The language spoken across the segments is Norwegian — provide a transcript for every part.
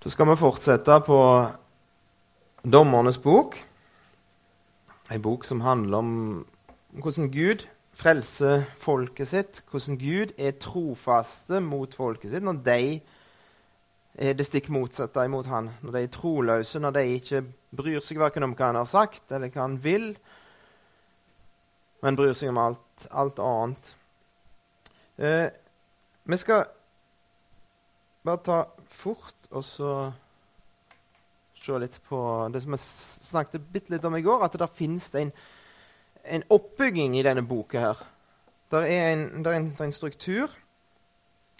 Så skal vi fortsette på Dommernes bok. Ei bok som handler om hvordan Gud frelser folket sitt. Hvordan Gud er trofaste mot folket sitt når de er det stikk motsatte imot han. Når de er troløse, når de ikke bryr seg verken om hva han har sagt, eller hva han vil, men bryr seg om alt, alt annet. Eh, vi skal bare ta fort og så se litt på det som vi snakket bitte litt om i går, at det finnes en, en, oppbygging i denne boka her. Det er, er, er en, struktur.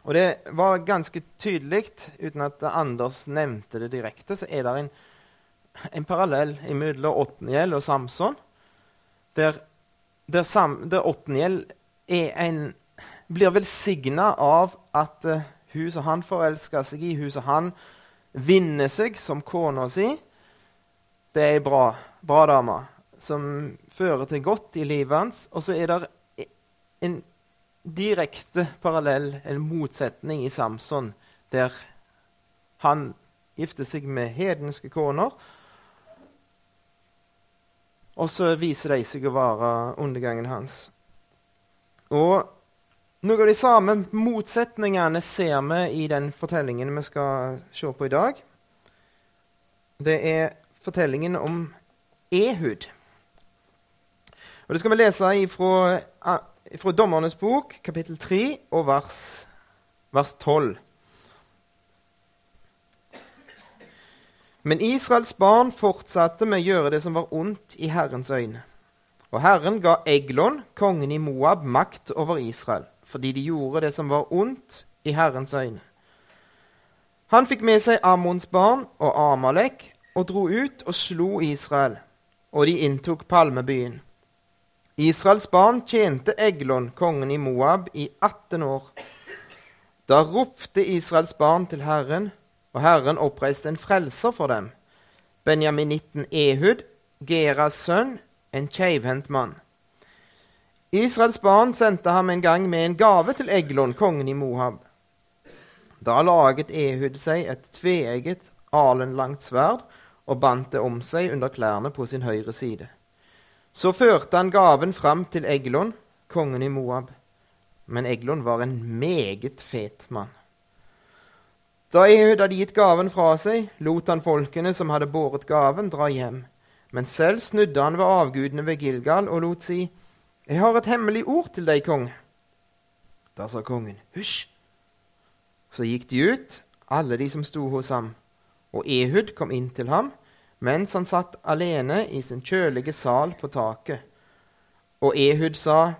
Og det var ganske tydelig, uten at Anders nevnte det direkte, så er det en, en parallell mellom Otniel og Samson, der, der, Sam, der Otniel blir velsigna av at uh, hun som han forelsker seg i, hun som han vinner seg som kona si, det er ei bra, bra dame som fører til godt i livet hans. Og så er det en direkte parallell, en motsetning, i Samson, der han gifter seg med hedenske koner. Og så viser de seg å være undergangen hans. Og noen av de samme motsetningene ser vi i den fortellingen vi skal se på i dag. Det er fortellingen om Ehud. Og Det skal vi lese fra, fra Dommernes bok, kapittel 3, og vers, vers 12. Men Israels barn fortsatte med å gjøre det som var ondt i Herrens øyne. Og Herren ga Eglon, kongen i Moab, makt over Israel fordi de gjorde det som var ondt i Herrens øyne. Han fikk med seg Ammons barn og Amalek og dro ut og slo Israel, og de inntok Palmebyen. Israels barn tjente Eglon, kongen i Moab, i 18 år. Da ropte Israels barn til Herren, og Herren oppreiste en frelser for dem. Benjaminitten Ehud, Geras sønn, en keivhendt mann. Israels barn sendte ham en gang med en gave til Eglon, kongen i Mohab. Da laget Ehud seg et tveegget, alenlangt sverd og bandt det om seg under klærne på sin høyre side. Så førte han gaven fram til Eglon, kongen i Moab. Men Eglon var en meget fet mann. Da Ehud hadde gitt gaven fra seg, lot han folkene som hadde båret gaven, dra hjem. Men selv snudde han ved avgudene ved Gilgal og lot si:" 'Jeg har et hemmelig ord til deg, kong. Da sa kongen, 'Hysj!' Så gikk de ut, alle de som sto hos ham, og Ehud kom inn til ham mens han satt alene i sin kjølige sal på taket. Og Ehud sa,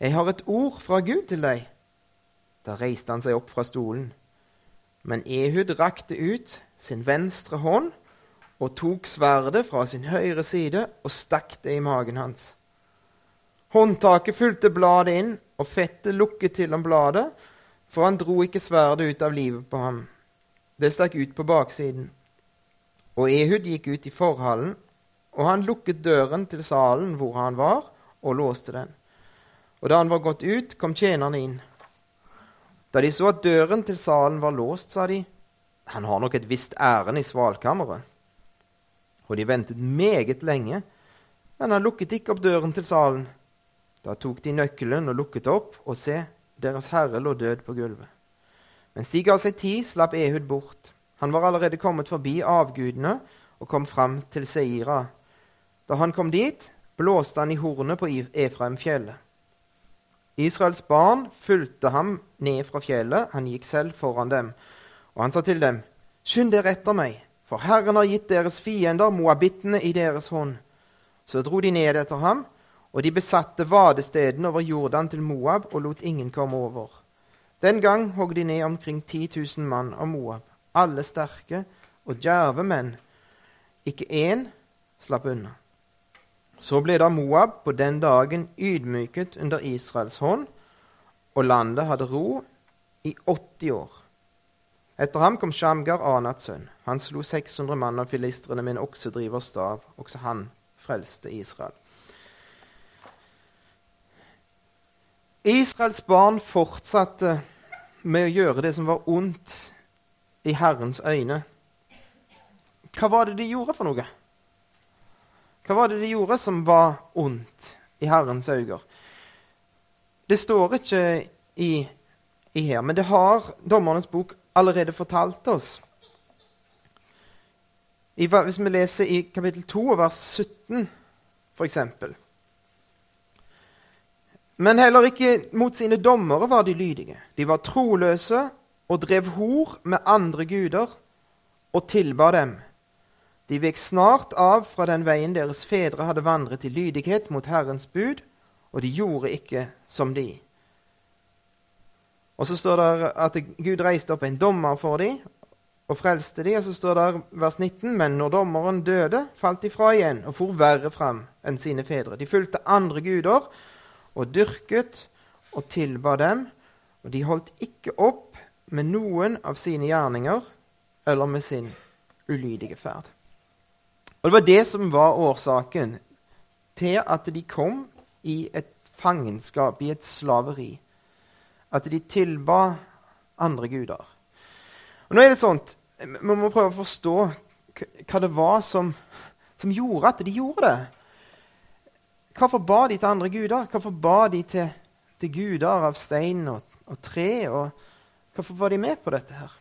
'Jeg har et ord fra Gud til deg.' Da reiste han seg opp fra stolen. Men Ehud rakte ut sin venstre hånd og tok sverdet fra sin høyre side og stakk det i magen hans. Håndtaket fulgte bladet inn, og fettet lukket til om bladet, for han dro ikke sverdet ut av livet på ham. Det stakk ut på baksiden. Og Ehud gikk ut i forhallen, og han lukket døren til salen hvor han var, og låste den. Og da han var gått ut, kom tjenerne inn. Da de så at døren til salen var låst, sa de, han har nok et visst ærend i svalkammeret. Og de ventet meget lenge, men han lukket ikke opp døren til salen. Da tok de nøkkelen og lukket opp, og se, deres herre lå død på gulvet. Mens de ga seg tid, slapp Ehud bort. Han var allerede kommet forbi avgudene og kom fram til Seira. Da han kom dit, blåste han i hornet på Efraimfjellet. Israels barn fulgte ham ned fra fjellet, han gikk selv foran dem. Og han sa til dem, Skynd dere etter meg, for Herren har gitt deres fiender, moabittene, i deres hånd. Så dro de ned etter ham, og de besatte vadestedene over Jordan til Moab og lot ingen komme over. Den gang hogg de ned omkring 10 000 mann av Moab, alle sterke og djerve menn. Ikke én slapp unna. Så ble da Moab på den dagen ydmyket under Israels hånd, og landet hadde ro i 80 år. Etter ham kom Shamgar, Anats sønn. Han slo 600 mann av filistrene med en oksedrivers stav. Også han frelste Israel. Israels barn fortsatte med å gjøre det som var ondt i Herrens øyne. Hva var det de gjorde for noe? Hva var det de gjorde som var ondt i Herrens øyne? Det står ikke i, i, her, men det har Dommernes bok allerede fortalt oss. I, hvis vi leser i kapittel 2, vers 17, f.eks. Men heller ikke mot sine dommere var de lydige. De var troløse og drev hor med andre guder og tilba dem. De vek snart av fra den veien deres fedre hadde vandret i lydighet mot Herrens bud, og de gjorde ikke som de. Og så står det at Gud reiste opp en dommer for dem og frelste dem. Og så står det vers 19.: Men når dommeren døde, falt de fra igjen og for verre fram enn sine fedre. De fulgte andre guder og dyrket og tilba dem, og de holdt ikke opp med noen av sine gjerninger eller med sin ulydige ferd. Og Det var det som var årsaken til at de kom i et fangenskap, i et slaveri. At de tilba andre guder. Og nå er det sånt, Vi må prøve å forstå hva det var som, som gjorde at de gjorde det. Hvorfor ba de til andre guder? Hvorfor ba de til, til guder av stein og, og tre? Og hvorfor var de med på dette her?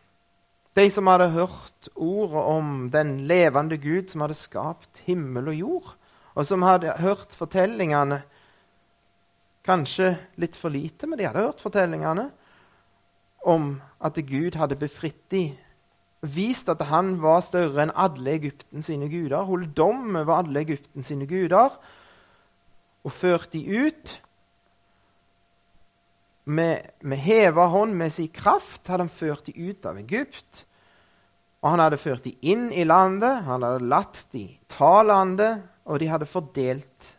De som hadde hørt ordet om den levende Gud som hadde skapt himmel og jord, og som hadde hørt fortellingene Kanskje litt for lite, men de hadde hørt fortellingene om at Gud hadde befridd dem, vist at han var større enn alle Egypten sine guder, holdt dom over alle Egypten sine guder, og ført de ut. Med, med heva hånd, med sin kraft, hadde han ført de ut av Egypt. Og han hadde ført de inn i landet, han hadde latt de ta landet, og de hadde fordelt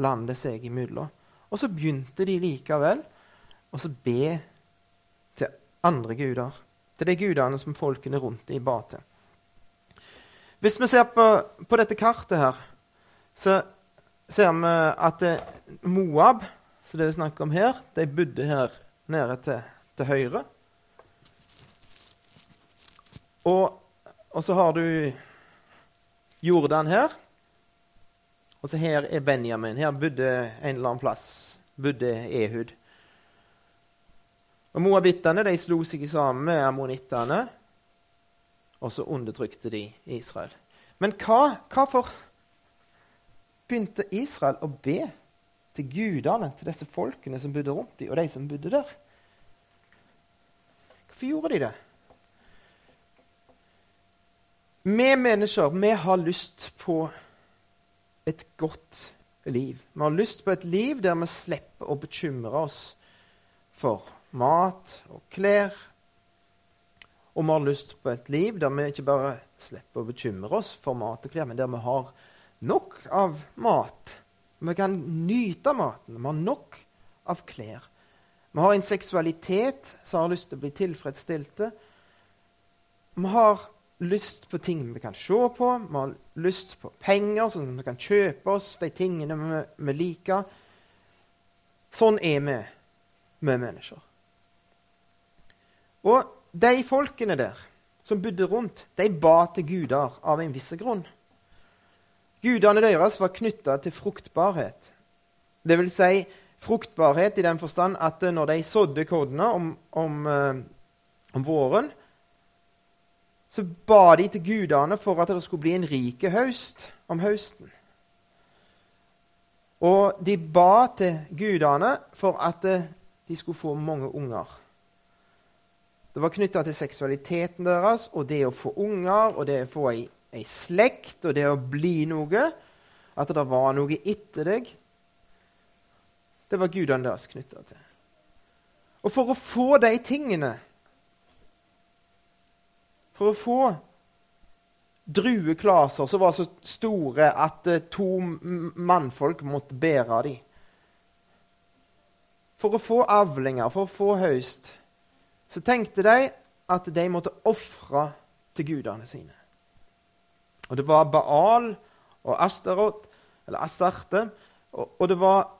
landet seg imellom. Og så begynte de likevel å be til andre guder. Til de gudene som folkene rundt dem ba til. Hvis vi ser på, på dette kartet her, så ser vi at Moab, som det er snakk om her, de bodde her nede til, til høyre. Og, og, så har du Jordan her. Og så her er Benjamin. Her bodde en eller annen plass bodde Ehud. Og Moabittene de slo seg sammen med ammonittene, og så undertrykte de Israel. Men hva, hva for begynte Israel å be til gudene, til disse folkene som bodde rundt dem, og de som bodde der. Hvorfor gjorde de det? Vi mennesker vi har lyst på et godt liv. Vi har lyst på et liv der vi slipper å bekymre oss for mat og klær. Og vi har lyst på et liv der vi ikke bare slipper å bekymre oss for mat og klær, men der vi har nok av mat. Vi kan nyte maten. Vi har nok av klær. Vi har en seksualitet som har lyst til å bli tilfredsstilte. Vi har lyst på ting vi kan se på. Vi har lyst på penger, sånn at vi kan kjøpe oss de tingene vi, vi liker. Sånn er vi, vi mennesker. Og de folkene der som bodde rundt, de ba til guder av en viss grunn. Gudene deres var knytta til fruktbarhet. Det vil si fruktbarhet i den forstand at når de sådde kordene om, om, eh, om, våren, så ba de til gudene for at det skulle bli en rik høst om høsten. Og de ba til gudene for at eh, de skulle få mange unger. Det var knytta til seksualiteten deres og det å få unger og det å få ei ei slekt og det å bli noe, at det var noe etter deg, det var gudene deres knytta til. Og for å få de tingene For å få drueklaser som var så store at uh, to mannfolk måtte bære dem For å få avlinger, for å få høst, så tenkte de at de måtte ofre til gudene sine. Og det var Baal og Asterot, eller Astarte, og, og det var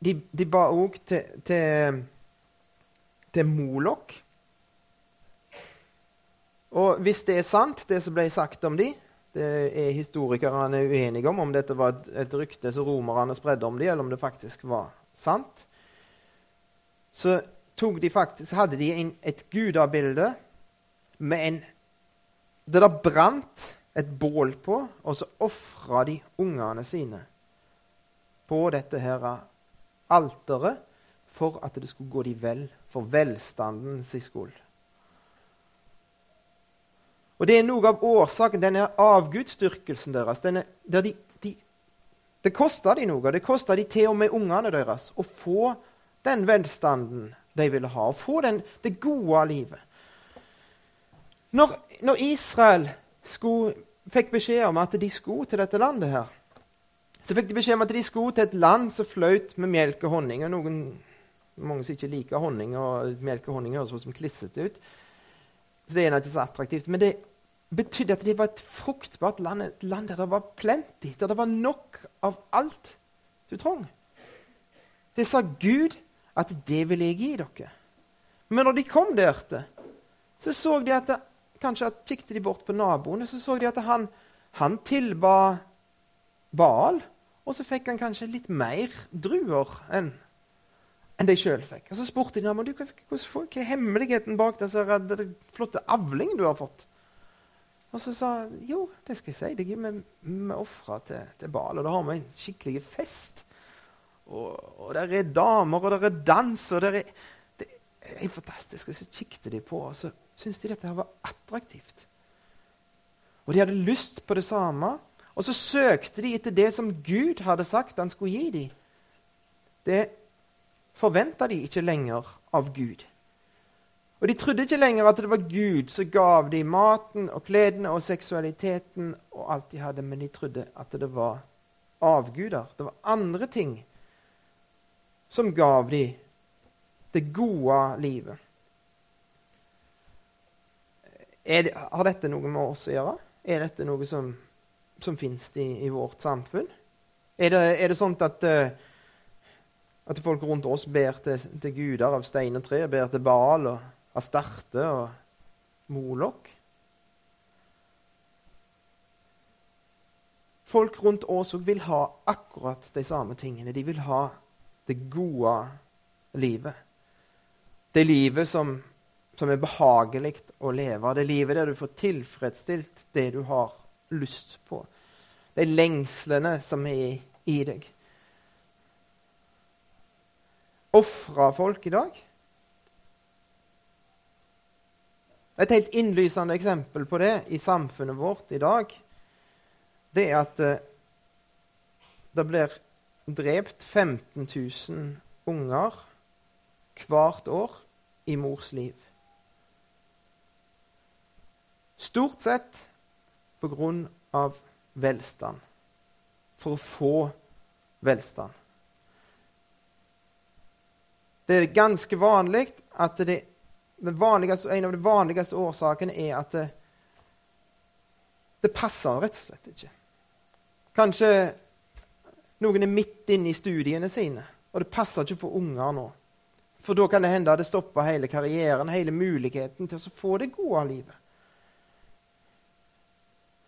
De, de ba òg til, til, til Molok. Og hvis det er sant, det som ble sagt om de, det er historikerne uenige om, om dette var et, et rykte som romerne spredde om de, eller om det faktisk var sant, så de faktisk, hadde de en, et gudabilde med en der brant et bål på, og så ofra de ungene sine på dette her alteret for at det skulle gå de vel, for velstanden sin skyld. Og det er noe av årsaken, denne avgudsdyrkelsen deres. Denne, der de, de, det kosta de noe. Det kosta de til og med ungene deres å få den velstanden de ville ha. Å få den, det gode livet. Når, når Israel skulle, fikk beskjed om at de skulle til dette landet her, så fikk de beskjed om at de skulle til et land som fløyt med melk og honning. og noen, Mange som ikke liker honning, og melk og honning høres som klissete ut. Så det er ikke så attraktivt. Men det betydde at det var et fruktbart land, et land der det var plenty, der det var nok av alt du trong. Det sa Gud at det vil jeg gi dere. Men når de kom der så så de at kanskje at kikket de bort på naboene, så så de at han, han tilba Baal, og så fikk han kanskje litt mer druer enn enn de sjøl fikk. Og Så spurte de ham hva, hva er hemmeligheten bak disse flotte avlingen du har fått. Og så sa han jo, det skal jeg si. Det gir vi, ofra til, til Baal, og da har vi en skikkelig fest. Og, og der er damer, og der er dans, og der er Det er fantastisk. Og så kikket de på, og så syntes de dette var attraktivt. Og de hadde lyst på det samme. Og så søkte de etter det som Gud hadde sagt han skulle gi dem. Det forventa de ikke lenger av Gud. Og de trodde ikke lenger at det var Gud som gav dem maten og kledene og seksualiteten og alt de hadde, men de trodde at det var avguder. Det var andre ting som gav dem det gode livet. Det, har dette noe med oss å gjøre? Er dette noe som som finnes i, i, vårt samfunn? Er det, er det sånn at, uh, at folk rundt oss ber til, til guder av stein og tre? Ber til Baal og Astarte og Molok? Folk rundt oss vil ha akkurat de samme tingene. De vil ha det gode livet. Det livet som, som er behagelig å leve. Det livet der du får tilfredsstilt det du har lyst på. De lengslene som er i deg. Ofrer folk i dag? Et helt innlysende eksempel på det i samfunnet vårt i dag, det er at uh, det blir drept 15 000 unger hvert år i mors liv. Stort sett pga. velstand. For å få velstand. Det er ganske vanlig at det, en av de vanligste årsakene er at det, det passer rett og slett ikke. Kanskje noen er midt inne i studiene sine, og det passer ikke for unger nå. For da kan det hende at det stopper hele karrieren, hele muligheten til å få det gode livet.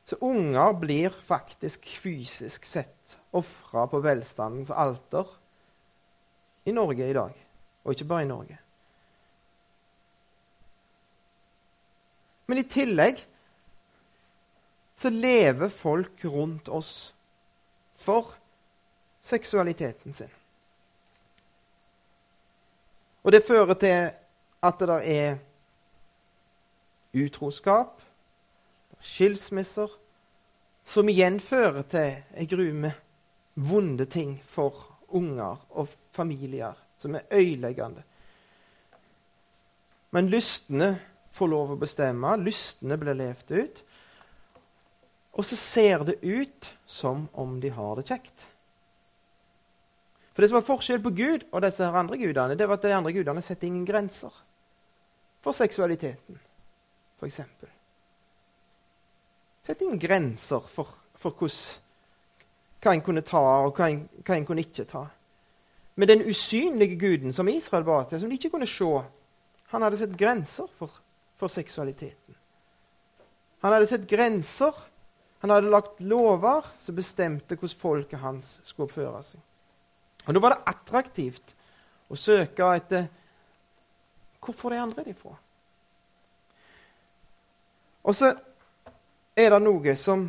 Så unger blir faktisk fysisk sett ofra på velstandens alter i Norge i dag. Og ikke bare i Norge. Men i tillegg så lever folk rundt oss for seksualiteten sin. Og det fører til at det der er utroskap, skilsmisser, som igjen fører til en grume vonde ting for unger og familier, som er øyeleggende. Men lystne får lov å bestemme. Lystne blir levd ut. Og så ser det ut som om de har det kjekt. For Det som var forskjell på Gud og disse her andre gudene, det var at de andre gudene setter ingen grenser for seksualiteten, f.eks. Sett inn grenser for, for hos, hva en kunne ta, og hva en, hva en kunne ikke ta. Men den usynlige guden som Israel ba til, som de ikke kunne se, han hadde sett grenser for, for seksualiteten. Han hadde sett grenser. Han hadde lagt lover som bestemte hvordan folket hans skulle oppføre seg. Og Da var det attraktivt å søke etter hvor får de andre de fra? Og så er det noe som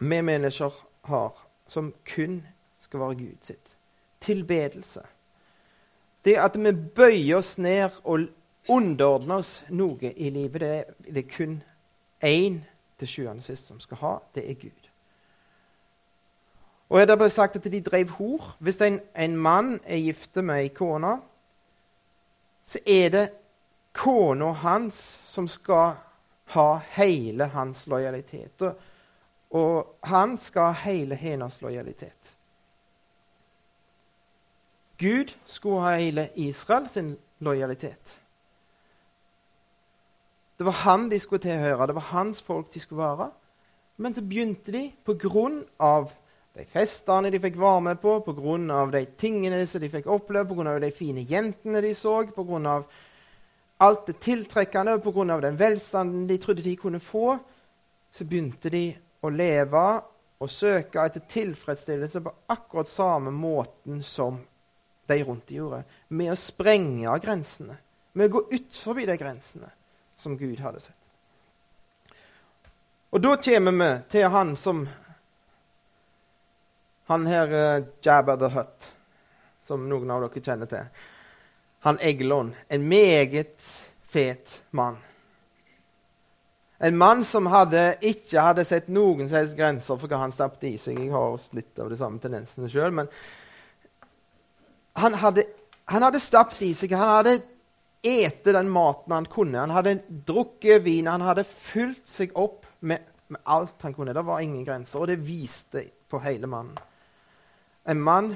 vi mennesker har, som kun skal være Gud sitt. Tilbedelse. Det at vi bøyer oss ned og underordner oss noe i livet, det er, det kun én til sjuende sist som skal ha. Det er Gud. Og Det ble sagt at de drev hor. Hvis en, en mann er gift med ei kone, så er det kona hans som skal ha hele hans lojalitet. Og, og han skal ha hele hennes lojalitet. Gud skulle ha hele Israel sin lojalitet. Det var han de skulle tilhøre, det var hans folk de skulle være. Men så begynte de, på grunn av de festene de fikk være med på, pga. de tingene som de fikk oppleve, pga. de fine jentene de så, pga. Alt det tiltrekkende, pga. den velstanden de trodde de kunne få, så begynte de å leve og søke etter tilfredsstillelse på akkurat samme måten som de rundt de gjorde, med å sprenge av grensene, med å gå ut forbi de grensene som Gud hadde sett. Og da kommer vi til han som han her uh, Jabba the Hutt, som noen av dere kjenner til. Han Eglon. En meget fet mann. En mann som hadde, ikke hadde sett noen slags grenser for hva han stappet i seg. Jeg har litt av de samme tendensene sjøl. Men han hadde, han hadde stappet i seg. Han hadde ete den maten han kunne. Han hadde drukket vin. Han hadde fylt seg opp med, med alt han kunne. Det var ingen grenser, og det viste på hele mannen. En mann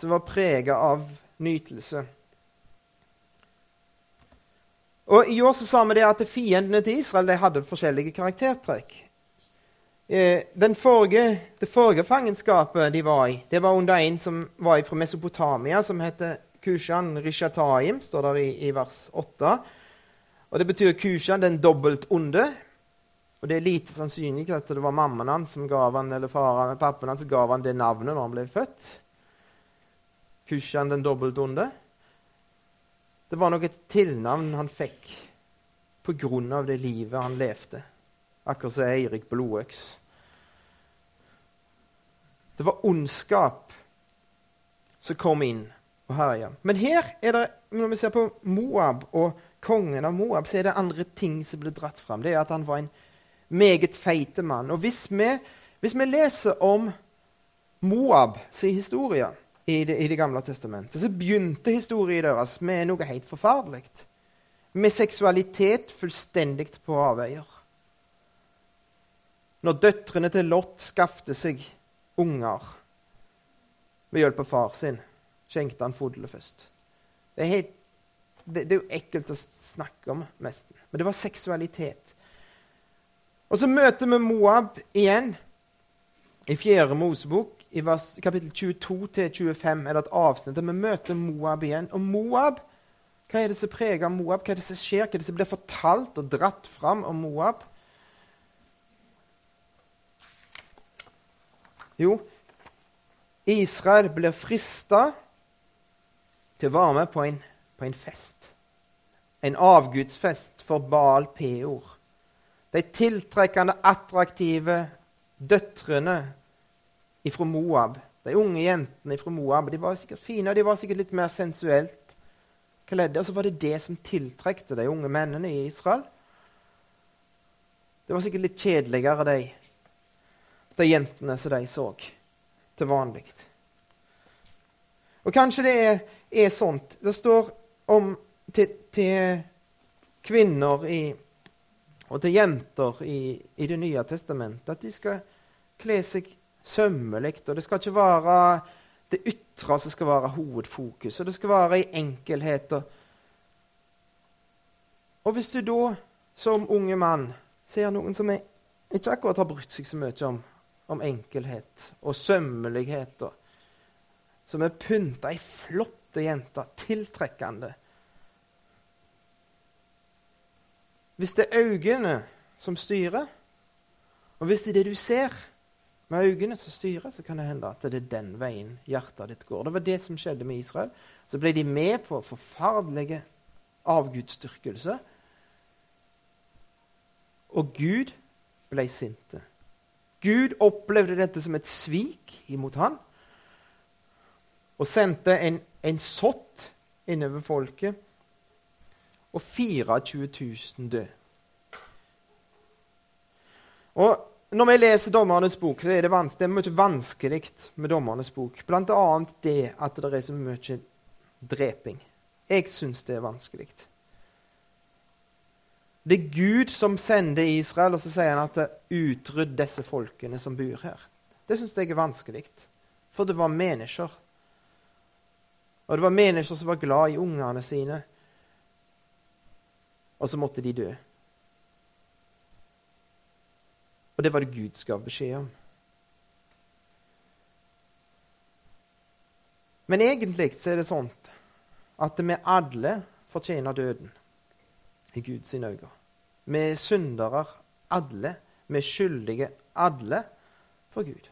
som var prega av nytelse. Og I år så sa vi det at fiendene til Israel de hadde forskjellige karaktertrekk. Eh, forrige, det forrige fangenskapet de var i, det var under en som var fra Mesopotamia, som heter Kushan Rishataim, står der i, i vers 8. Og Det betyr Kushan, den dobbelt onde. Og Det er lite sannsynlig at det var mammaen hans som gav han, eller faren, pappaen hans gav han det navnet når han ble født. Kushan den dobbelt onde. Det var nok et tilnavn han fikk pga. det livet han levde, akkurat som Eirik Blodøks. Det var ondskap som kom inn og herja. Men her er det, når vi ser på Moab og kongen av Moab, så er det andre ting som blir dratt fram. Det er at han var en meget feite mann. Og hvis vi, hvis vi leser om Moab sin historie i det, i det, gamle testamentet, så begynte historien deres med noe helt forferdelig. Med seksualitet fullstendig på avveier. Når døtrene til Lot skaffte seg unger ved hjelp av far sin, skjenkte han fodlet først. Det er, helt, det, det er jo ekkelt å snakke om, nesten. Men det var seksualitet. Og så møter vi Moab igjen i fjerde Mosebok. I vers, kapittel 22-25 er det et avsnitt der vi møter Moab igjen. Og Moab, hva er det som preger Moab? Hva er det som skjer? Hva er det som blir fortalt og dratt fram om Moab? Jo, Israel blir frista til å være med på en, på en fest. En avgudsfest for Baal Peor de tiltrekkende, attraktive døtrene fra Moab, de unge jentene fra Moab, de var sikkert fine, og de var sikkert litt mer sensuelt kledde. Og så var det det som tiltrekte de unge mennene i Israel. Det var sikkert litt kjedeligere, de, de jentene som de så til vanlig. Og kanskje det er, er sånt. Det står om til, til kvinner i og til jenter i, i Det nye testamentet at de skal kle seg sømmelig. Og det skal ikke være det ytre som skal være hovedfokus, og det skal være i enkelheter. Og hvis du da som unge mann ser noen som ikke akkurat har brydd seg så mye om, om enkelhet og sømmelighet, som er pynta i flotte jenter, tiltrekkende hvis det er øynene som styrer. Og hvis det er det du ser med øynene som styrer, så kan det hende at det er den veien hjertet ditt går. Det var det som skjedde med Israel. Så ble de med på forferdelige avgudsdyrkelse. Og Gud ble sinte. Gud opplevde dette som et svik imot han, og sendte en, en sott innover folket, og 24 000 døde. Og når vi leser Dommernes bok, så er det, vans det er mye vanskelig med Dommernes bok. Blant annet det at det er så mye dreping. Jeg syns det er vanskelig. Det er Gud som sender Israel, og så sier han at 'utrydd disse folkene som bor her'. Det syns jeg er vanskelig, for det var mennesker. Og det var mennesker som var glad i ungene sine, og så måtte de dø. Og det var det Gud gav beskjed om. Men egentlig så er det sånn at vi alle fortjener døden i Guds øyne. Vi er syndere alle. Vi er skyldige alle for Gud.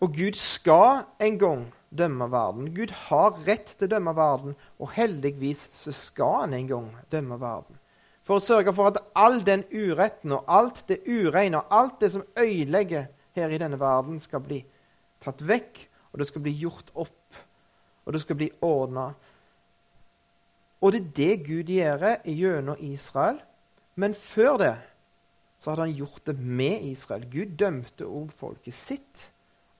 Og Gud skal en gang dømme verden. Gud har rett til å dømme verden, og heldigvis så skal han en gang dømme verden for å sørge for at all den uretten og alt det ureine og alt det som ødelegger her i denne verden, skal bli tatt vekk, og det skal bli gjort opp, og det skal bli ordna. Og det er det Gud gjør gjennom Israel. Men før det så hadde han gjort det med Israel. Gud dømte òg folket sitt.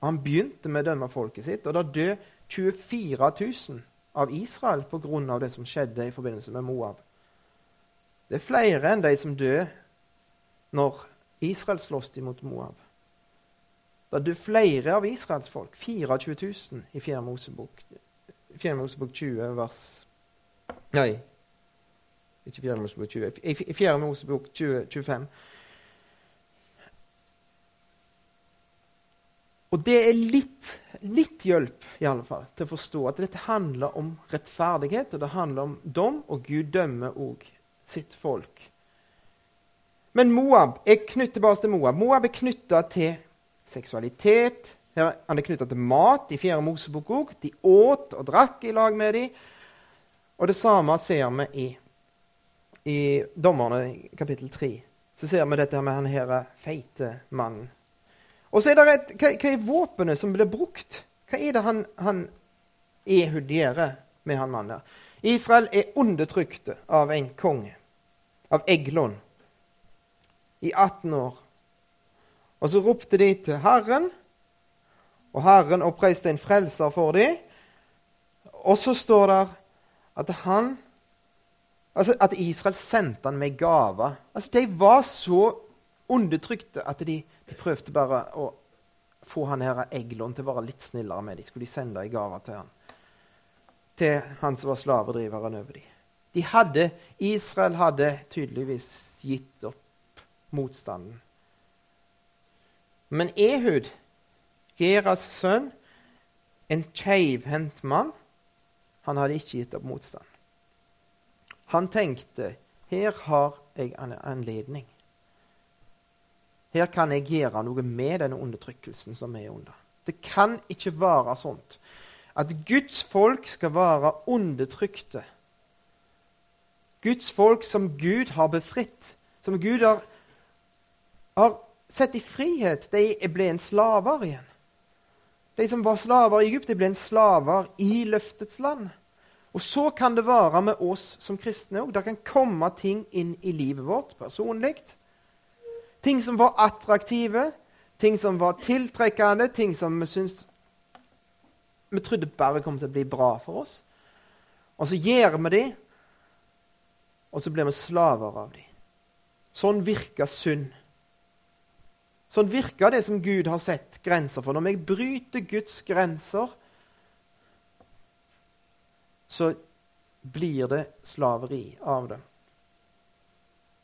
Og han begynte med å dømme folket sitt, og da døde 24 000 av Israel pga. det som skjedde i forbindelse med Moab. Det er flere enn de som dør når Israel slåss imot Moab. Det dør flere av Israels folk, 24 000, i 4. Mosebok, 4. Mosebok 20, vers Nei, ikke 4. Mosebok 20. I 4. Mosebok 20, 25. Og det er litt, litt hjelp i alle fall, til å forstå at dette handler om rettferdighet, og det handler om dom, og Gud dømmer òg sitt folk. Men Moab er knyttet bare til Moab. Moab er knytta til seksualitet. Her, han er knytta til mat i Fjerde Mosebok òg. De åt og drakk i lag med dem. Og det samme ser vi i, i Dommerne kapittel 3. Så ser vi dette med han her feite mannen. Og så er det et, hva, hva, er våpenet som blir brukt? Hva er det han, han ehudierer med han mannen der? Israel er undertrykte av en konge, av Eglon, i 18 år. Og så ropte de til Herren, og Herren oppreiste en frelser for dem. Og så står det at han altså At Israel sendte han med gaver. Altså, de var så undertrykte at de, de prøvde bare å få han her Eglon til å være litt snillere med dem. Skulle de sende ei gave til han til han som var slavedriveren over dem. De hadde, Israel hadde tydeligvis gitt opp motstanden. Men Ehud, Geras sønn, en keivhendt mann, han hadde ikke gitt opp motstand. Han tenkte her har jeg en anledning. Her kan jeg gjøre noe med denne undertrykkelsen som er under. Det kan ikke være sånt at Guds folk skal være undertrykte. Guds folk som Gud har befridd, som Gud har, har sett i frihet, de ble en slaver igjen. De som var slaver i Egypt, de ble en slaver i løftets land. Og så kan det være med oss som kristne òg. Det kan komme ting inn i livet vårt personlig. Ting som var attraktive, ting som var tiltrekkende, ting som vi syns vi trodde bare kom til å bli bra for oss. Og så gjør vi det, og så blir vi slaver av dem. Sånn virker synd. Sånn virker det som Gud har sett grenser for. Når jeg bryter Guds grenser, så blir det slaveri av det.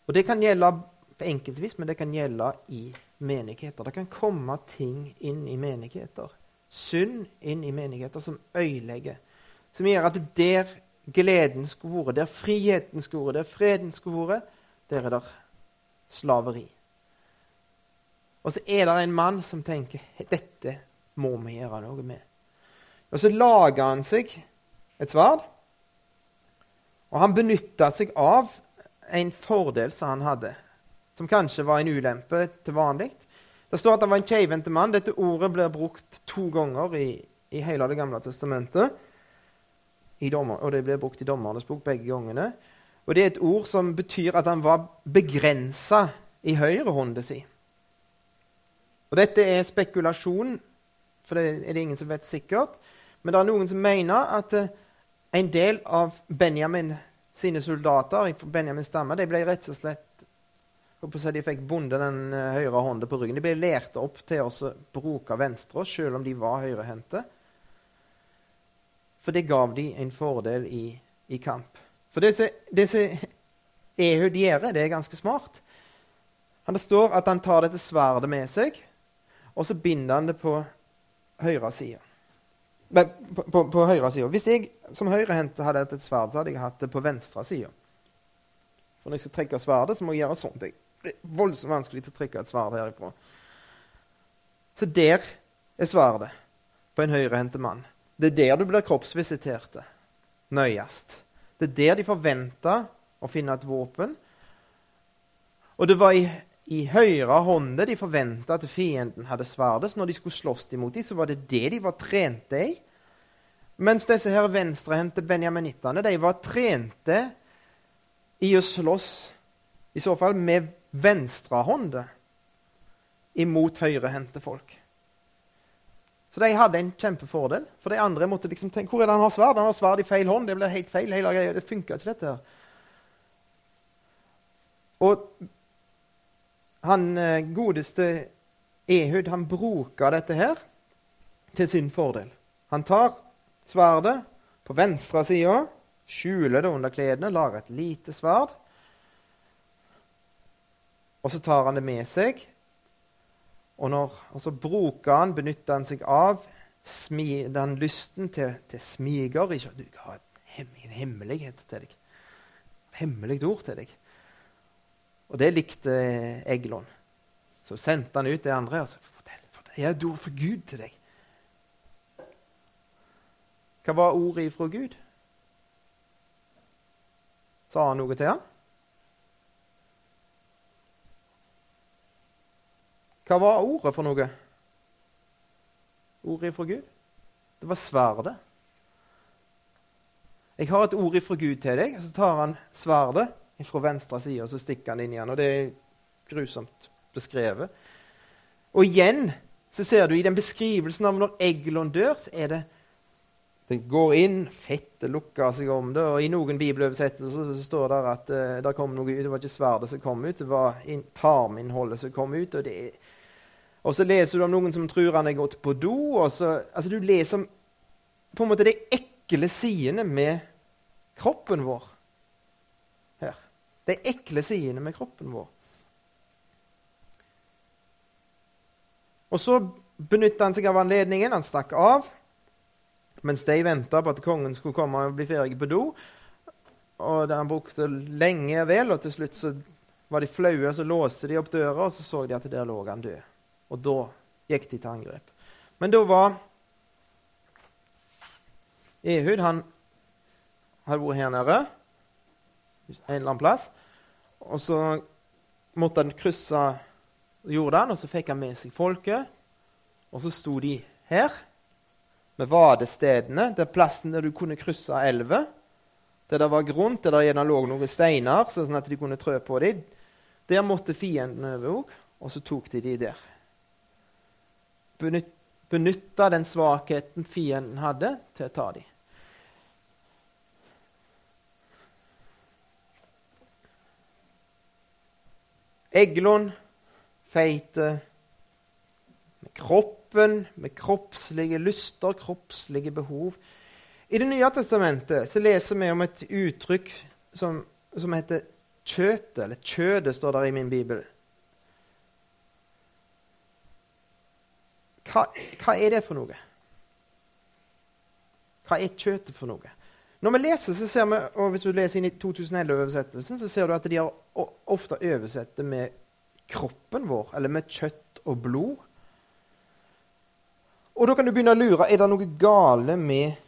Og Det kan gjelde på enkeltvis, men det kan gjelde i menigheter. Det kan komme ting inn i menigheter synd inn i menigheter som øyelegger. Som gjør at der gleden skulle vært, der friheten skulle vært, der freden skulle vært, der er det slaveri. Og så er det en mann som tenker dette må vi gjøre noe med. Og så lager han seg et sverd. Og han benytta seg av en fordel som han hadde, som kanskje var en ulempe til vanlig. Det står at han var en keivhendte mann. Dette ordet blir brukt to ganger i, i hele Det gamle testamentet. Dommer, og det ble brukt i Dommernes bok begge gangene. Og det er et ord som betyr at han var begrensa i høyrehånda si. Og dette er spekulasjon, for det er det ingen som vet sikkert. Men det er noen som mener at eh, en del av Benjamin sine soldater Benjamin stamme de ble rett og slett de fikk bonde den eh, høyre hånda på ryggen. De ble lært opp til å bruke venstre, selv om de var høyrehendte. For det gav de en fordel i, i kamp. For det som Ehud gjør, det er ganske smart. Han det står at han tar dette sverdet med seg, og så binder han det på høyre side. På, på, på høyre side. Hvis jeg som høyrehendt hadde hatt et sverd, så hadde jeg hatt det på venstre side. For når jeg skal trekke sverdet, så må jeg gjøre sånt. Det er voldsomt vanskelig å trekke et sverd herifra. Så der er sverdet på en høyrehendt mann. Det er der du blir kroppsvisitert nøyest. Det er der de forventa å finne et våpen. Og det var i, i høyre hånde de forventa at fienden hadde sverdet. Så når de skulle slåss imot dem, så var det det de var trente i. Mens disse her venstrehendte benjaminittene de var trente i å slåss, i så fall med venstrehånde, imot høyrehendte folk. Så de hadde en kjempefordel. For de andre måtte liksom tenke hvor er det han har sverd? Han har sverd i feil hånd. Det ble helt feil. hele greia. Det funka ikke, dette her. Og han eh, godeste Ehud han bruker dette her til sin fordel. Han tar sverdet på venstre side, skjuler det under kledene, lager et lite sverd. Og så tar han det med seg og når altså han, benytter han seg av smi, den lysten til, til smiger. Ikke, du har en hemmelighet til deg. Et hemmelig ord til deg. Og det likte Eglon. Så sendte han ut det andre. og så fortell, fortell, Jeg har et ord for Gud til deg. Hva var ordet ifra Gud? Sa han noe til ham? Hva var ordet for noe? Ordet fra Gud? Det var sverdet. Jeg har et ord fra Gud til deg. Så tar han sverdet fra venstre side og så stikker han inn igjen. Og det er grusomt beskrevet. Og igjen så ser du i den beskrivelsen av når Eglon dør, så er det det går inn, fettet lukker seg om det. og I noen bibeloversettelser så, står det at uh, det kom noe ut. Det var ikke sverdet som kom ut, det var tarminnholdet som kom ut. og det er og så leser du om noen som tror han er gått på do. og så, altså Du leser om på en måte de ekle sidene med kroppen vår her. De ekle sidene med kroppen vår. Og så benytta han seg av anledningen. Han stakk av mens de venta på at kongen skulle komme og bli ferdig på do. Og Han brukte lenge vel, og til slutt så var de flaue, så låste de opp døra, og så så de at der lå han død. Og da gikk de til angrep. Men da var Ehud Han hadde vært her nede en eller annen plass. Og så måtte han krysse Jordan, og så fikk han med seg folket. Og så sto de her med vadestedene, det er plassen der du kunne krysse elva. Der det var grunt, der det lå noen steiner, sånn at de kunne trø på dem. Der måtte fienden over òg, og så tok de de der benytta den svakheten fienden hadde, til å ta dem. Eglon feite med kroppen, med kroppslige lyster, kroppslige behov. I Det nye testamentet så leser vi om et uttrykk som, som heter kjøtet, eller kjødet, står der i min bibel. Hva, hva, er det for noe? Hva er kjøttet for noe? Når vi leser, så ser vi, og Hvis du leser inn i 2011-oversettelsen, så ser du at de har ofte oversett det med kroppen vår, eller med kjøtt og blod. Og da kan du begynne å lure er det noe gale med,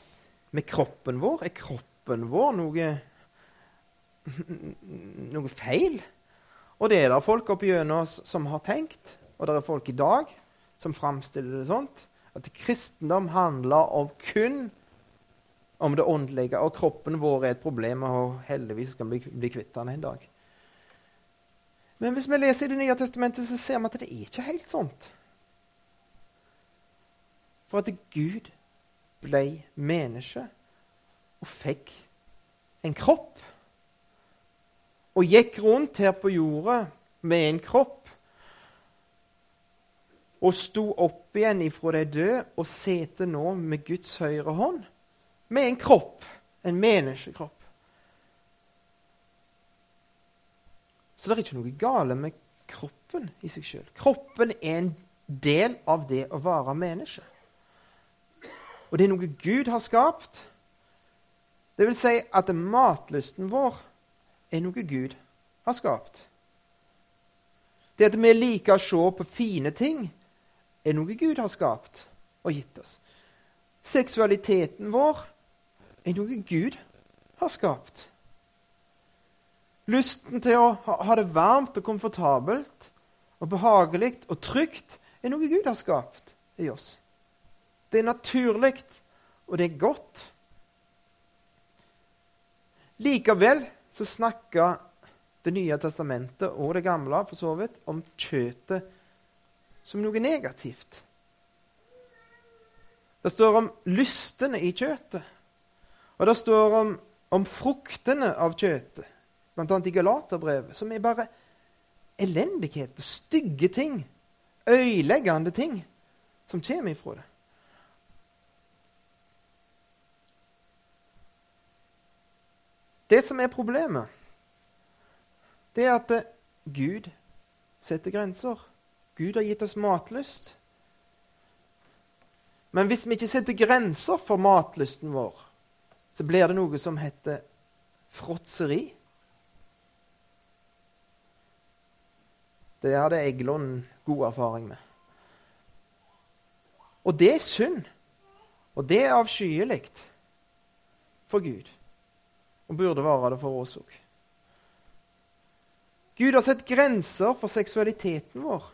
med kroppen vår. Er kroppen vår noe, noe feil? Og det er det folk opp gjennom som har tenkt, og det er folk i dag som framstiller det sånt. At kristendom handler om kun om det åndelige, og kroppen vår er et problem, og heldigvis skal vi bli, kvitt den en dag. Men hvis vi leser i Det nye testamentet, så ser vi at det er ikke helt sånt. For at Gud ble menneske og fikk en kropp. Og gikk rundt her på jorda med en kropp. Og sto opp igjen ifra de døde og sitter nå med Guds høyre hånd. Med en kropp. En menneskekropp. Så det er ikke noe gale med kroppen i seg sjøl. Kroppen er en del av det å være menneske. Og det er noe Gud har skapt. Det vil si at matlysten vår er noe Gud har skapt. Det at vi liker å se på fine ting, er noe Gud har skapt og gitt oss. Seksualiteten vår er noe Gud har skapt. Lysten til å ha det varmt og komfortabelt og behagelig og trygt er noe Gud har skapt i oss. Det er naturlig, og det er godt. Likevel så snakker Det nye testamentet og Det gamle for så vidt om kjøttet som noe negativt. Det står om lystene i kjøttet, og det står om, om fruktene av kjøttet bl.a. i Galaterbrevet, som er bare elendighet og stygge ting, øyeleggende ting, som kommer ifra det. Det som er problemet, det er at Gud setter grenser. Gud har gitt oss matlyst. Men hvis vi ikke setter grenser for matlysten vår, så blir det noe som heter fråtseri. Det hadde Eglon god erfaring med. Og det er synd. Og det er avskyelig for Gud. Og burde være det for oss òg. Gud har sett grenser for seksualiteten vår.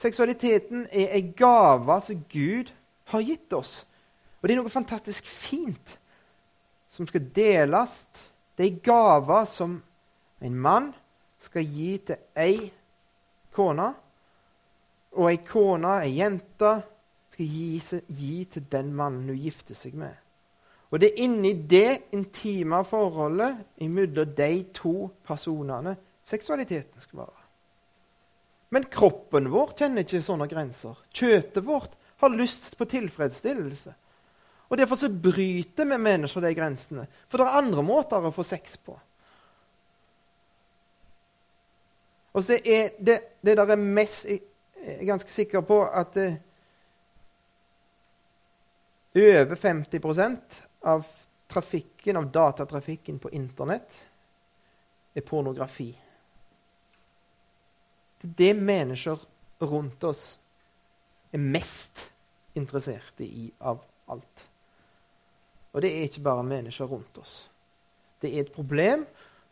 Seksualiteten er ei gave som Gud har gitt oss. Og det er noe fantastisk fint som skal deles. Det er ei gave som en mann skal gi til ei kone. Og ei kone, ei jente, skal gi, gi til den mannen hun gifter seg med. Og det er inni det intime forholdet mellom de to personene seksualiteten skal være. Men kroppen vår kjenner ikke sånne grenser. Kjøtet vårt har lyst på tilfredsstillelse. Og Derfor så bryter vi mennesker de grensene. For det er andre måter å få sex på. Og så er det, det der er mest Jeg er ganske sikker på at det, over 50% av trafikken, av datatrafikken på Internett er pornografi. Det er det mennesker rundt oss er mest interessert i av alt. Og det er ikke bare mennesker rundt oss. Det er et problem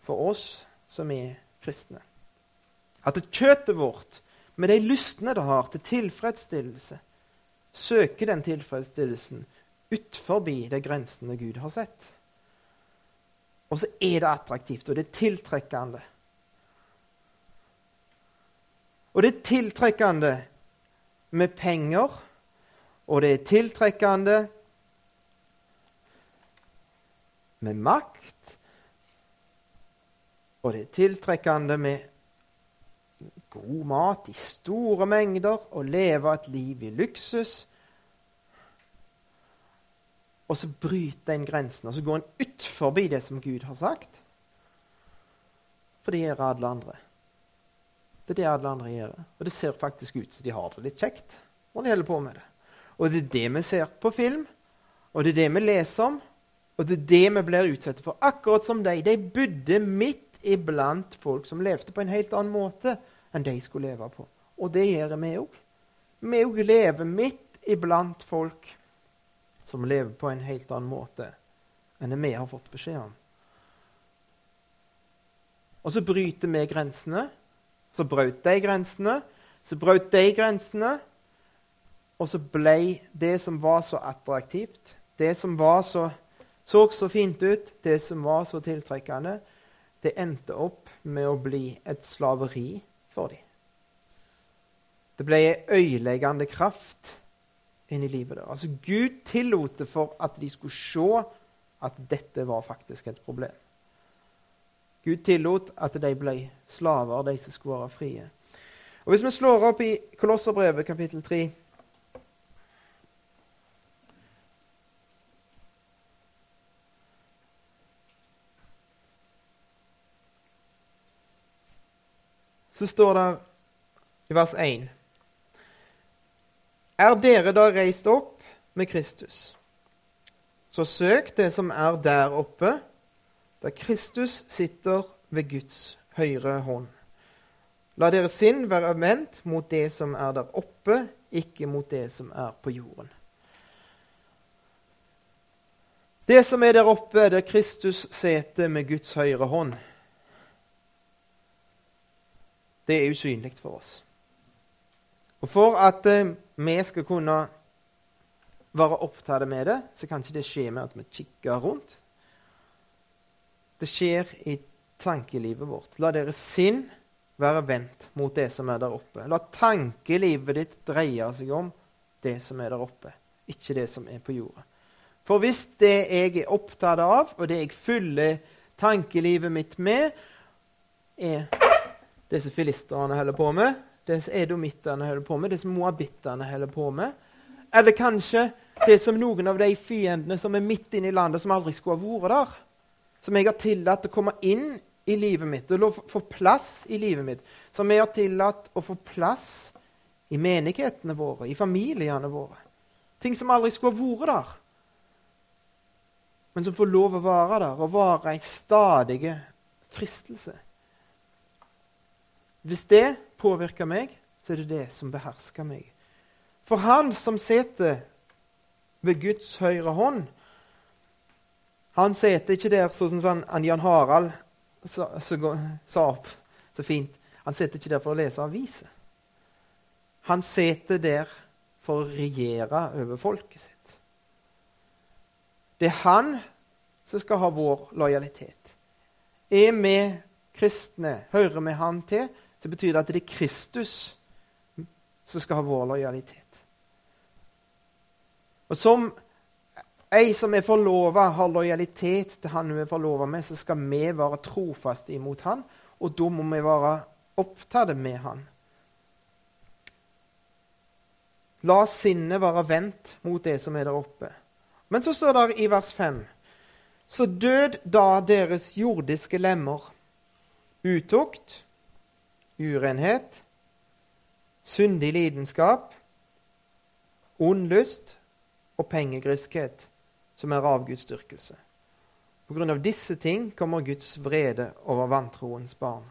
for oss som er kristne. At kjøttet vårt, med de lystene det har til tilfredsstillelse, søker den tilfredsstillelsen utenfor de grensene Gud har sett. Og så er det attraktivt, og det er tiltrekkende. Og det er tiltrekkende med penger, og det er tiltrekkende med makt, og det er tiltrekkende med god mat i store mengder og leve et liv i luksus. Og så bryter en grensen, og så går en ut forbi det som Gud har sagt. For det gjør alle andre. Det er det alle andre gjør. Og det ser faktisk ut som de har det litt kjekt når de holder på med det. Og det er det vi ser på film, og det er det vi leser om, og det er det vi blir utsatt for. Akkurat som de. De bodde midt iblant folk som levde på en helt annen måte enn de skulle leve på. Og det gjør vi òg. Vi òg lever midt iblant folk som lever på en helt annen måte enn det vi har fått beskjed om. Og så bryter vi grensene. Så brøt de grensene. Så brøt de grensene. Og så ble det som var så attraktivt, det som så, så så fint ut, det som var så tiltrekkende, det endte opp med å bli et slaveri for dem. Det ble ei øyeleggende kraft inn i livet deres. Altså, Gud tillot det for at de skulle se at dette var faktisk et problem. Gud tillot at de ble slaver, de som skulle være frie. Og Hvis vi slår opp i Kolosserbrevet kapittel 3 Så står det i vers 1 Er dere da reist opp med Kristus, så søk det som er der oppe, der Kristus sitter ved Guds høyre hånd. La deres sinn være vendt mot det som er der oppe, ikke mot det som er på jorden. Det som er der oppe, der Kristus sitter med Guds høyre hånd, det er usynlig for oss. Og For at eh, vi skal kunne være opptatt med det, så kan ikke det skje med at vi kikker rundt. Det skjer i tankelivet vårt. La deres sinn være vendt mot det som er der oppe. La tankelivet ditt dreie seg om det som er der oppe, ikke det som er på jorda. For hvis det jeg er opptatt av, og det jeg fyller tankelivet mitt med, er det som filisterne holder på med, det som edomittene holder på med, det som moabittene holder på med, eller kanskje det som noen av de fiendene som er midt inne i landet, som aldri skulle ha vært der som jeg har tillatt å komme inn i livet mitt, og få plass i livet mitt, som jeg har tillatt å få plass i menighetene våre, i familiene våre. Ting som aldri skulle ha vært der, men som får lov å være der og være en stadig fristelse. Hvis det påvirker meg, så er det det som behersker meg. For han som sitter ved Guds høyre hånd, han sitter ikke der sånn som han, Jan Harald sa, opp så fint. Han sitter ikke der for å lese aviser. Han sitter der for å regjere over folket sitt. Det er han som skal ha vår lojalitet. Er vi kristne, hører vi han til, så betyr det at det er Kristus som skal ha vår lojalitet. Og som Ei som er forlova, har lojalitet til han hun er forlova med, så skal vi være trofaste imot han, og da må vi være opptatt med han. La sinnet være vendt mot det som er der oppe. Men så står det i vers 5.: Så død da deres jordiske lemmer, utukt, urenhet, syndig lidenskap, ond lyst og pengegriskhet som er avgudsdyrkelse. På grunn av disse ting kommer Guds vrede over vantroens barn.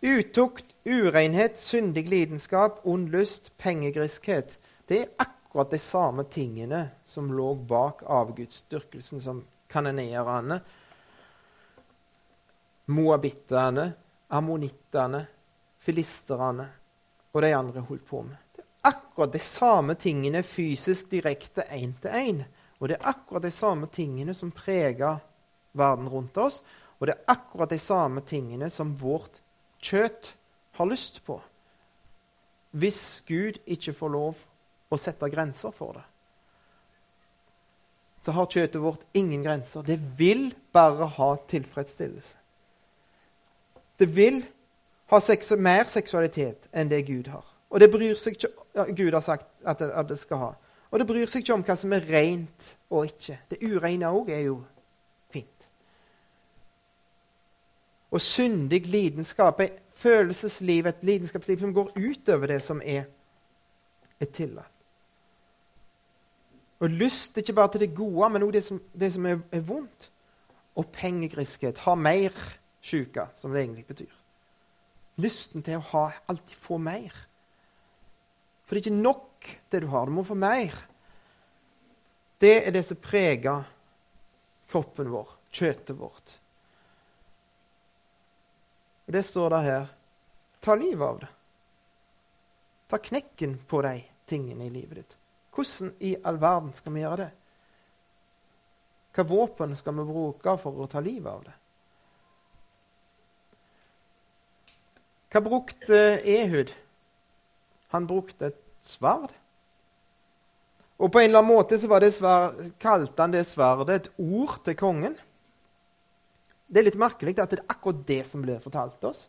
Utukt, urenhet, syndig lidenskap, ond lyst, pengegriskhet det er akkurat de samme tingene som lå bak avgudsdyrkelsen som kanoneerne, moabitterne, ammonittene, filisterne og de andre holdt på med akkurat de samme tingene fysisk direkte én til én. Og det er akkurat de samme tingene som preger verden rundt oss. Og det er akkurat de samme tingene som vårt kjøtt har lyst på. Hvis Gud ikke får lov å sette grenser for det, så har kjøttet vårt ingen grenser. Det vil bare ha tilfredsstillelse. Det vil ha seks mer seksualitet enn det Gud har. Og det bryr seg ikke Gud har sagt at det, skal ha. Og det bryr seg ikke om hva som er rent og ikke. Det ureine òg er jo fint. Og syndig lidenskap, et følelsesliv, et lidenskapsliv som går utover det som er, er tillatt. Og lyst ikke bare til det gode, men òg det, det, som er, er vondt. Og pengegriskhet. Ha mer sjuke, som det egentlig betyr. Lysten til å ha, alltid få mer. For det er ikke nok, det du har. Du må få mer. Det er det som preger kroppen vår, kjøttet vårt. Og Det står der her. Ta livet av det. Ta knekken på de tingene i livet ditt. Hvordan i all verden skal vi gjøre det? Hva våpen skal vi bruke for å ta livet av det? Hva brukte Ehud? Han brukte et sverd. Og på en eller annen måte så sverd, kalte han det sverdet et ord til kongen. Det er litt merkelig at det er akkurat det som blir fortalt oss.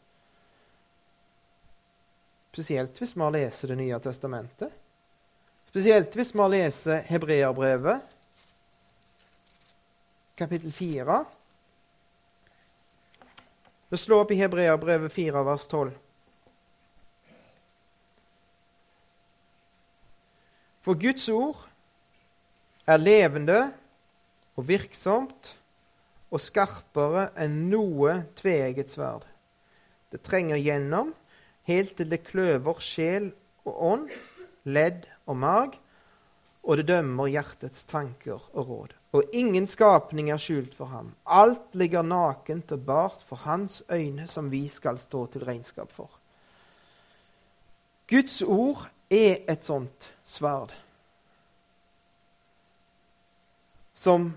Spesielt hvis vi har lest Det nye testamentet. Spesielt hvis vi har lest Hebreabrevet, kapittel 4. Vi slår opp i Hebreabrevet 4, vers 12. For Guds ord er levende og virksomt og skarpere enn noe tveegget sverd. Det trenger gjennom helt til det kløver sjel og ånd, ledd og marg, og det dømmer hjertets tanker og råd. Og ingen skapning er skjult for ham. Alt ligger nakent og bart for hans øyne, som vi skal stå til regnskap for. Guds ord er et sånt sverd. Som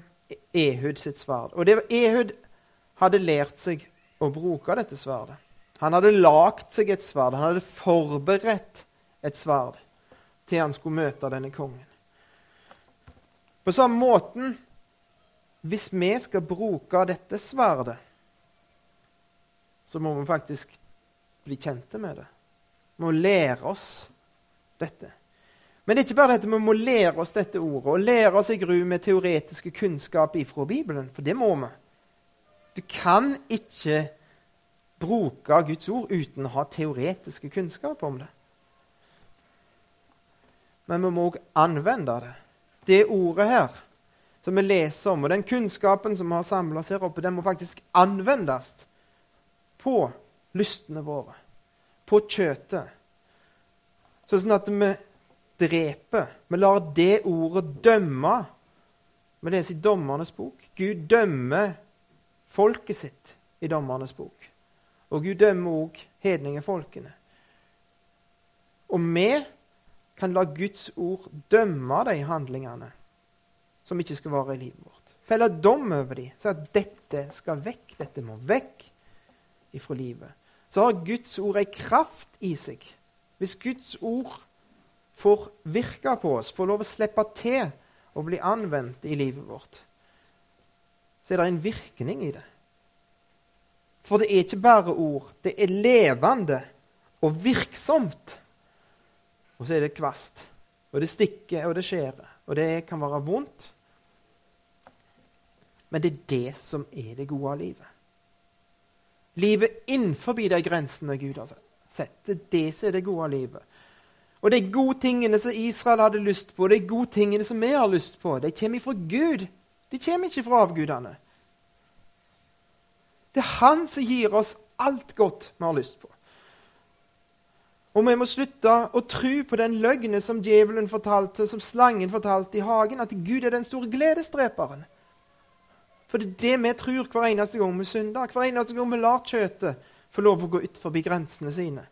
Ehud sitt sverd. Og det Ehud hadde lært seg å bruke dette sverdet. Han hadde lagd seg et sverd. Han hadde forberedt et sverd til han skulle møte denne kongen. På samme måten, hvis vi skal bruke dette sverdet, så må vi faktisk bli kjente med det. Vi må lære oss dette. Men det er ikke bare dette vi må lære oss dette ordet og lære oss i gru med teoretiske kunnskap ifra Bibelen, for det må vi. Du kan ikke bruke Guds ord uten å ha teoretiske kunnskap om det men vi må òg anvende det. Det ordet her som vi leser om, og den kunnskapen som vi har samla oss her oppe, den må faktisk anvendes på lystene våre, på kjøttet. Sånn at vi dreper. Vi lar det ordet dømme. Vi leser i Dommernes bok. Gud dømmer folket sitt i Dommernes bok. Og Gud dømmer òg hedningefolkene. Og vi kan la Guds ord dømme de handlingene som ikke skal være i livet vårt. Felle dom over dem. Si at dette skal vekk. Dette må vekk ifra livet. Så har Guds ord ei kraft i seg. Hvis Guds ord får virke på oss, får lov å slippe til og bli anvendt i livet vårt, så er det en virkning i det. For det er ikke bare ord. Det er levende og virksomt. Og så er det kvast. Og det stikker, og det skjærer. Og det kan være vondt. Men det er det som er det gode av livet. Livet innenfor de grensene Gud har sett. Det er det som er det gode livet. Og de gode tingene som Israel hadde lyst på, de gode tingene som vi har lyst på, de kommer fra Gud. De kommer ikke fra avgudene. Det er Han som gir oss alt godt vi har lyst på. Og vi må slutte å tro på den løgnen som djevelen fortalte, som slangen fortalte i hagen, at Gud er den store gledesdreperen. For det er det vi tror hver eneste gang vi synder, hver eneste gang vi lar kjøttet få lov å gå ut forbi grensene sine.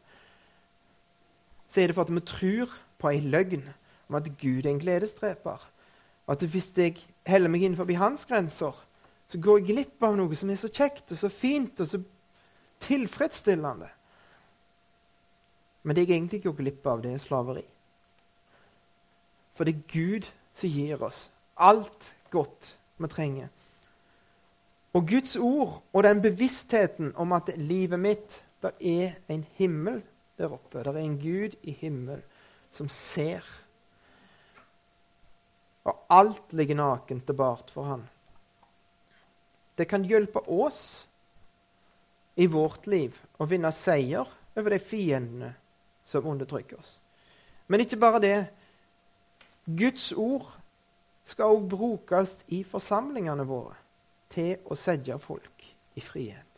Så er det for at vi tror på ei løgn om at Gud er en gledesdreper. At hvis jeg heller meg innenfor hans grenser, så går jeg glipp av noe som er så kjekt og så fint og så tilfredsstillende. Men det jeg egentlig går glipp av, det er slaveri. For det er Gud som gir oss alt godt vi trenger. Og Guds ord og den bevisstheten om at livet mitt der er en himmel der oppe. Der er en Gud i himmel som ser. Og alt ligger nakent og bart for han. Det kan hjelpe oss i vårt liv å vinne seier over de fiendene som undertrykker oss. Men ikke bare det. Guds ord skal òg brukes i forsamlingene våre til å sette folk i frihet.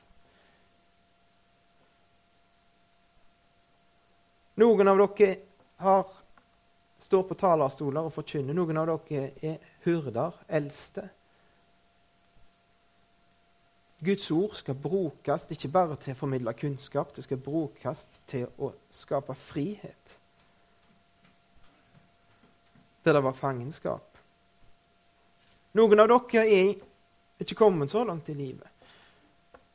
Noen av dere har, står på talerstoler og forkynner. Noen av dere er hyrder, eldste. Guds ord skal brukes ikke bare til å formidle kunnskap, det skal brukes til å skape frihet. Der det var fangenskap. Noen av dere er ikke kommet så langt i livet.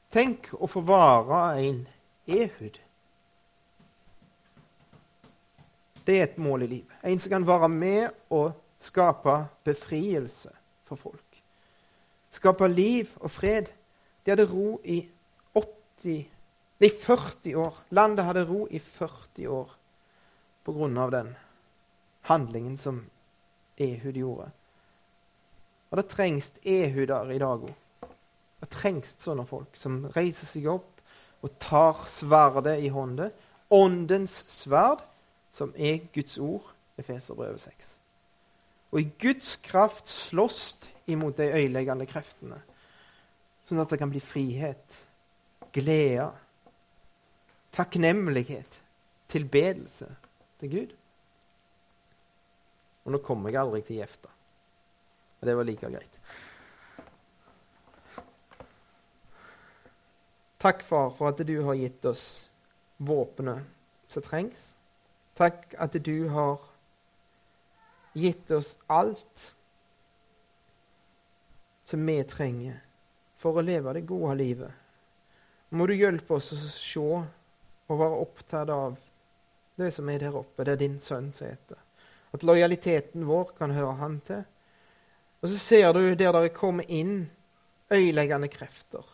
Tenk å få være en Ehud. Det er et mål i livet. En som kan være med og skape befrielse for folk. Skape liv og fred. De hadde ro i 80, nei, 40 år. Landet hadde ro i 40 år på grunn av den handlingen som Ehud gjorde. Og det trengs ehuder i dag òg. Det trengs sånne folk som reiser seg opp og tar sverdet i hånda. Åndens sverd, som er Guds ord, Efeserbrevet 6. Og i Guds kraft slåss imot de øyeleggende kreftene sånn at det kan bli frihet, glede, takknemlighet, tilbedelse til Gud. Og nå kommer jeg aldri til Jefta. Og det var like greit. Takk, far, for at du har gitt oss våpenet som trengs. Takk at du har gitt oss alt som vi trenger for å leve det gode livet. Må du hjelpe oss å se og være opptatt av det som er der oppe, det er din sønn som heter. At lojaliteten vår kan høre han til. Og så ser du der det kommer inn øyeleggende krefter.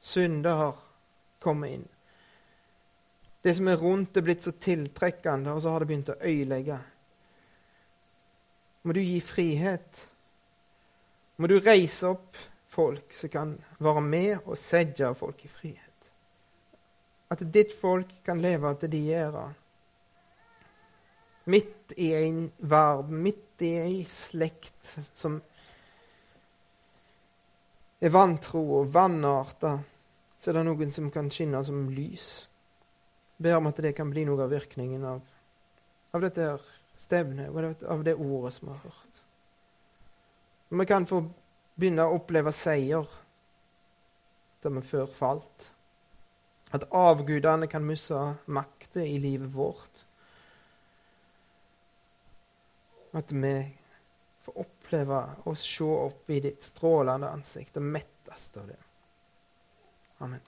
Synder har kommet inn. Det som er rundt, er blitt så tiltrekkende, og så har det begynt å øyelegge. Må du gi frihet. Må du reise opp folk som kan være med og sette folk i frihet. At ditt folk kan leve til de gjør. Midt i en verden, midt i ei slekt som er vantro og vanarta, så er det noen som kan skinne som lys. Ber om at det kan bli noe av virkningen av, av dette stevnet, av det ordet som vi har hørt. Og vi kan få begynne å oppleve seier der vi før falt. At avgudene kan miste makta i livet vårt. At vi får oppleve å se opp i ditt strålende ansikt og mettes av det. Amen.